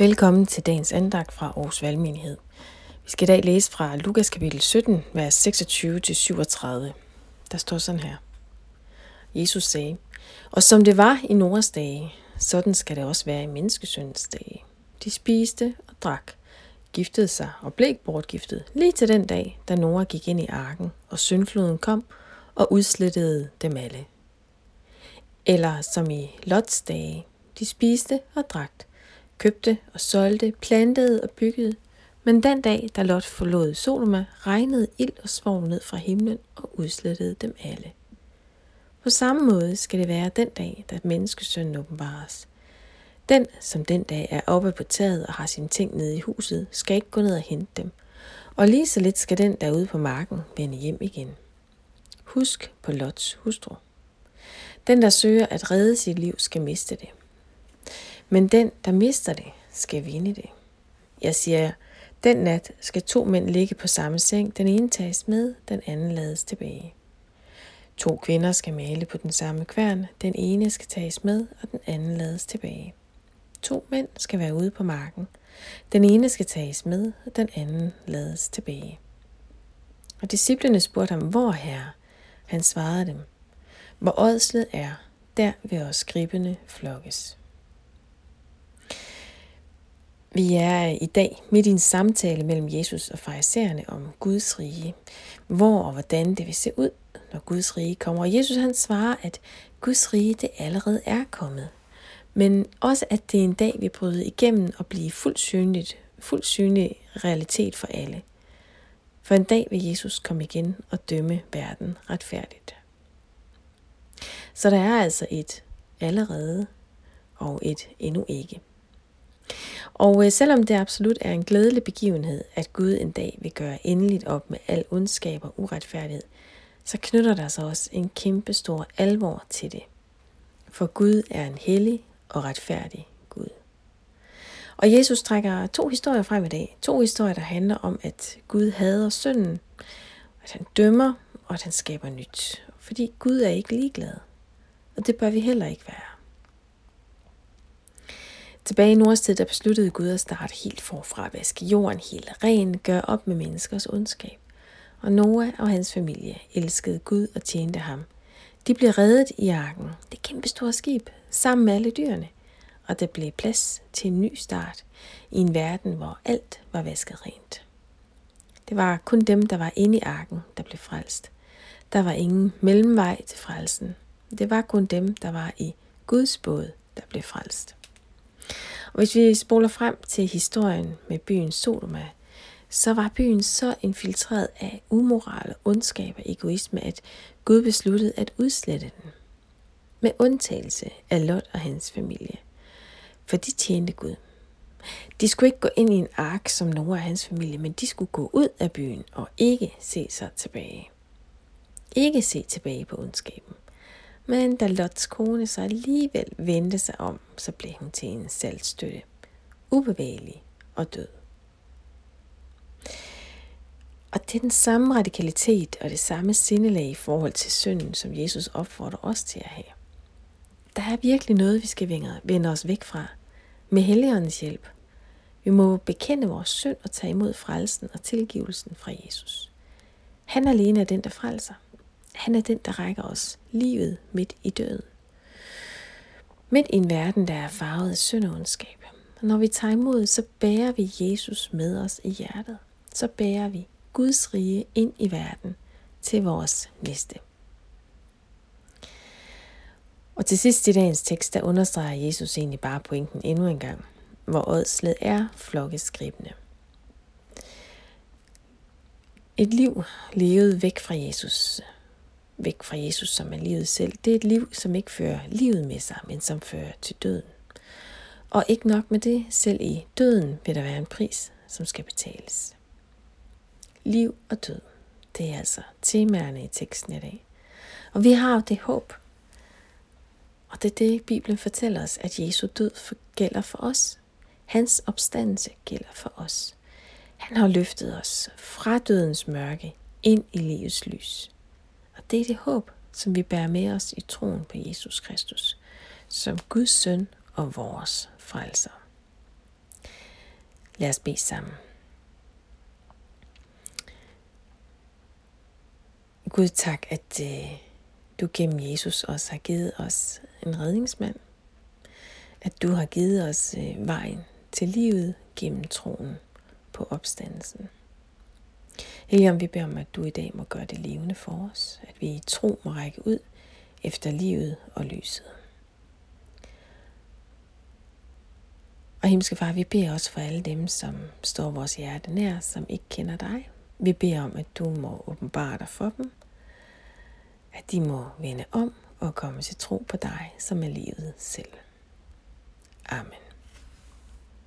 Velkommen til dagens andagt fra Aarhus Valgmenighed. Vi skal i dag læse fra Lukas kapitel 17, vers 26-37. Der står sådan her. Jesus sagde, Og som det var i Noras dage, sådan skal det også være i menneskesøndens dage. De spiste og drak, giftede sig og blev bortgiftet, lige til den dag, da Nora gik ind i arken, og syndfloden kom og udslettede dem alle. Eller som i Lots dage, de spiste og drak, købte og solgte, plantede og byggede. Men den dag, da Lot forlod Sodoma, regnede ild og svovl ned fra himlen og udslettede dem alle. På samme måde skal det være den dag, da menneskesønnen åbenbares. Den, som den dag er oppe på taget og har sine ting nede i huset, skal ikke gå ned og hente dem. Og lige så lidt skal den derude på marken vende hjem igen. Husk på Lots hustru. Den, der søger at redde sit liv, skal miste det. Men den, der mister det, skal vinde det. Jeg siger jer, den nat skal to mænd ligge på samme seng. Den ene tages med, den anden lades tilbage. To kvinder skal male på den samme kværn. Den ene skal tages med, og den anden lades tilbage. To mænd skal være ude på marken. Den ene skal tages med, og den anden lades tilbage. Og disciplene spurgte ham, hvor herre? Han svarede dem, hvor ådslet er, der vil også skribende flokkes. Vi er i dag midt i en samtale mellem Jesus og farisæerne om Guds rige. Hvor og hvordan det vil se ud, når Guds rige kommer. Og Jesus han svarer, at Guds rige det allerede er kommet. Men også at det en dag vil bryde igennem og blive fuldt synligt, fuldt synlig realitet for alle. For en dag vil Jesus komme igen og dømme verden retfærdigt. Så der er altså et allerede og et endnu ikke. Og øh, selvom det absolut er en glædelig begivenhed, at Gud en dag vil gøre endeligt op med al ondskab og uretfærdighed, så knytter der sig også en kæmpe stor alvor til det. For Gud er en hellig og retfærdig Gud. Og Jesus trækker to historier frem i dag. To historier, der handler om, at Gud hader synden, at han dømmer og at han skaber nyt. Fordi Gud er ikke ligeglad. Og det bør vi heller ikke være. Tilbage i Nordstid, der besluttede Gud at starte helt forfra at vaske jorden helt ren, gøre op med menneskers ondskab. Og Noah og hans familie elskede Gud og tjente ham. De blev reddet i arken, det kæmpe store skib, sammen med alle dyrene. Og der blev plads til en ny start i en verden, hvor alt var vasket rent. Det var kun dem, der var inde i arken, der blev frelst. Der var ingen mellemvej til frelsen. Det var kun dem, der var i Guds båd, der blev frelst. Og hvis vi spoler frem til historien med byen Sodoma, så var byen så infiltreret af umoral, ondskab og egoisme, at Gud besluttede at udslette den. Med undtagelse af Lot og hans familie. For de tjente Gud. De skulle ikke gå ind i en ark som Noah og hans familie, men de skulle gå ud af byen og ikke se sig tilbage. Ikke se tilbage på ondskaben. Men da Lots kone så alligevel vendte sig om, så blev hun til en saltstøtte. Ubevægelig og død. Og det er den samme radikalitet og det samme sindelag i forhold til synden, som Jesus opfordrer os til at have. Der er virkelig noget, vi skal vende os væk fra, med Helligåndens hjælp. Vi må bekende vores synd og tage imod frelsen og tilgivelsen fra Jesus. Han alene er den, der frelser. Han er den, der rækker os livet midt i døden. Midt i en verden, der er farvet af synd og ondskab. Når vi tager imod, så bærer vi Jesus med os i hjertet. Så bærer vi Guds rige ind i verden til vores næste. Og til sidst i dagens tekst, der understreger Jesus egentlig bare pointen endnu en gang, hvor ådslet er flokkeskribende. Et liv levet væk fra Jesus, væk fra Jesus, som er livet selv, det er et liv, som ikke fører livet med sig, men som fører til døden. Og ikke nok med det, selv i døden vil der være en pris, som skal betales. Liv og død, det er altså temaerne i teksten i dag. Og vi har jo det håb. Og det er det, Bibelen fortæller os, at Jesu død gælder for os. Hans opstandelse gælder for os. Han har løftet os fra dødens mørke ind i livets lys. Og det er det håb, som vi bærer med os i troen på Jesus Kristus, som Guds søn og vores frelser. Lad os bede sammen. Gud tak, at øh, du gennem Jesus også har givet os en redningsmand. At du har givet os øh, vejen til livet gennem troen på opstandelsen. Helligånd, vi beder om, at du i dag må gøre det levende for os. At vi i tro må række ud efter livet og lyset. Og himmelske far, vi beder også for alle dem, som står vores hjerte nær, som ikke kender dig. Vi beder om, at du må åbenbare dig for dem, at de må vende om og komme til tro på dig, som er livet selv. Amen.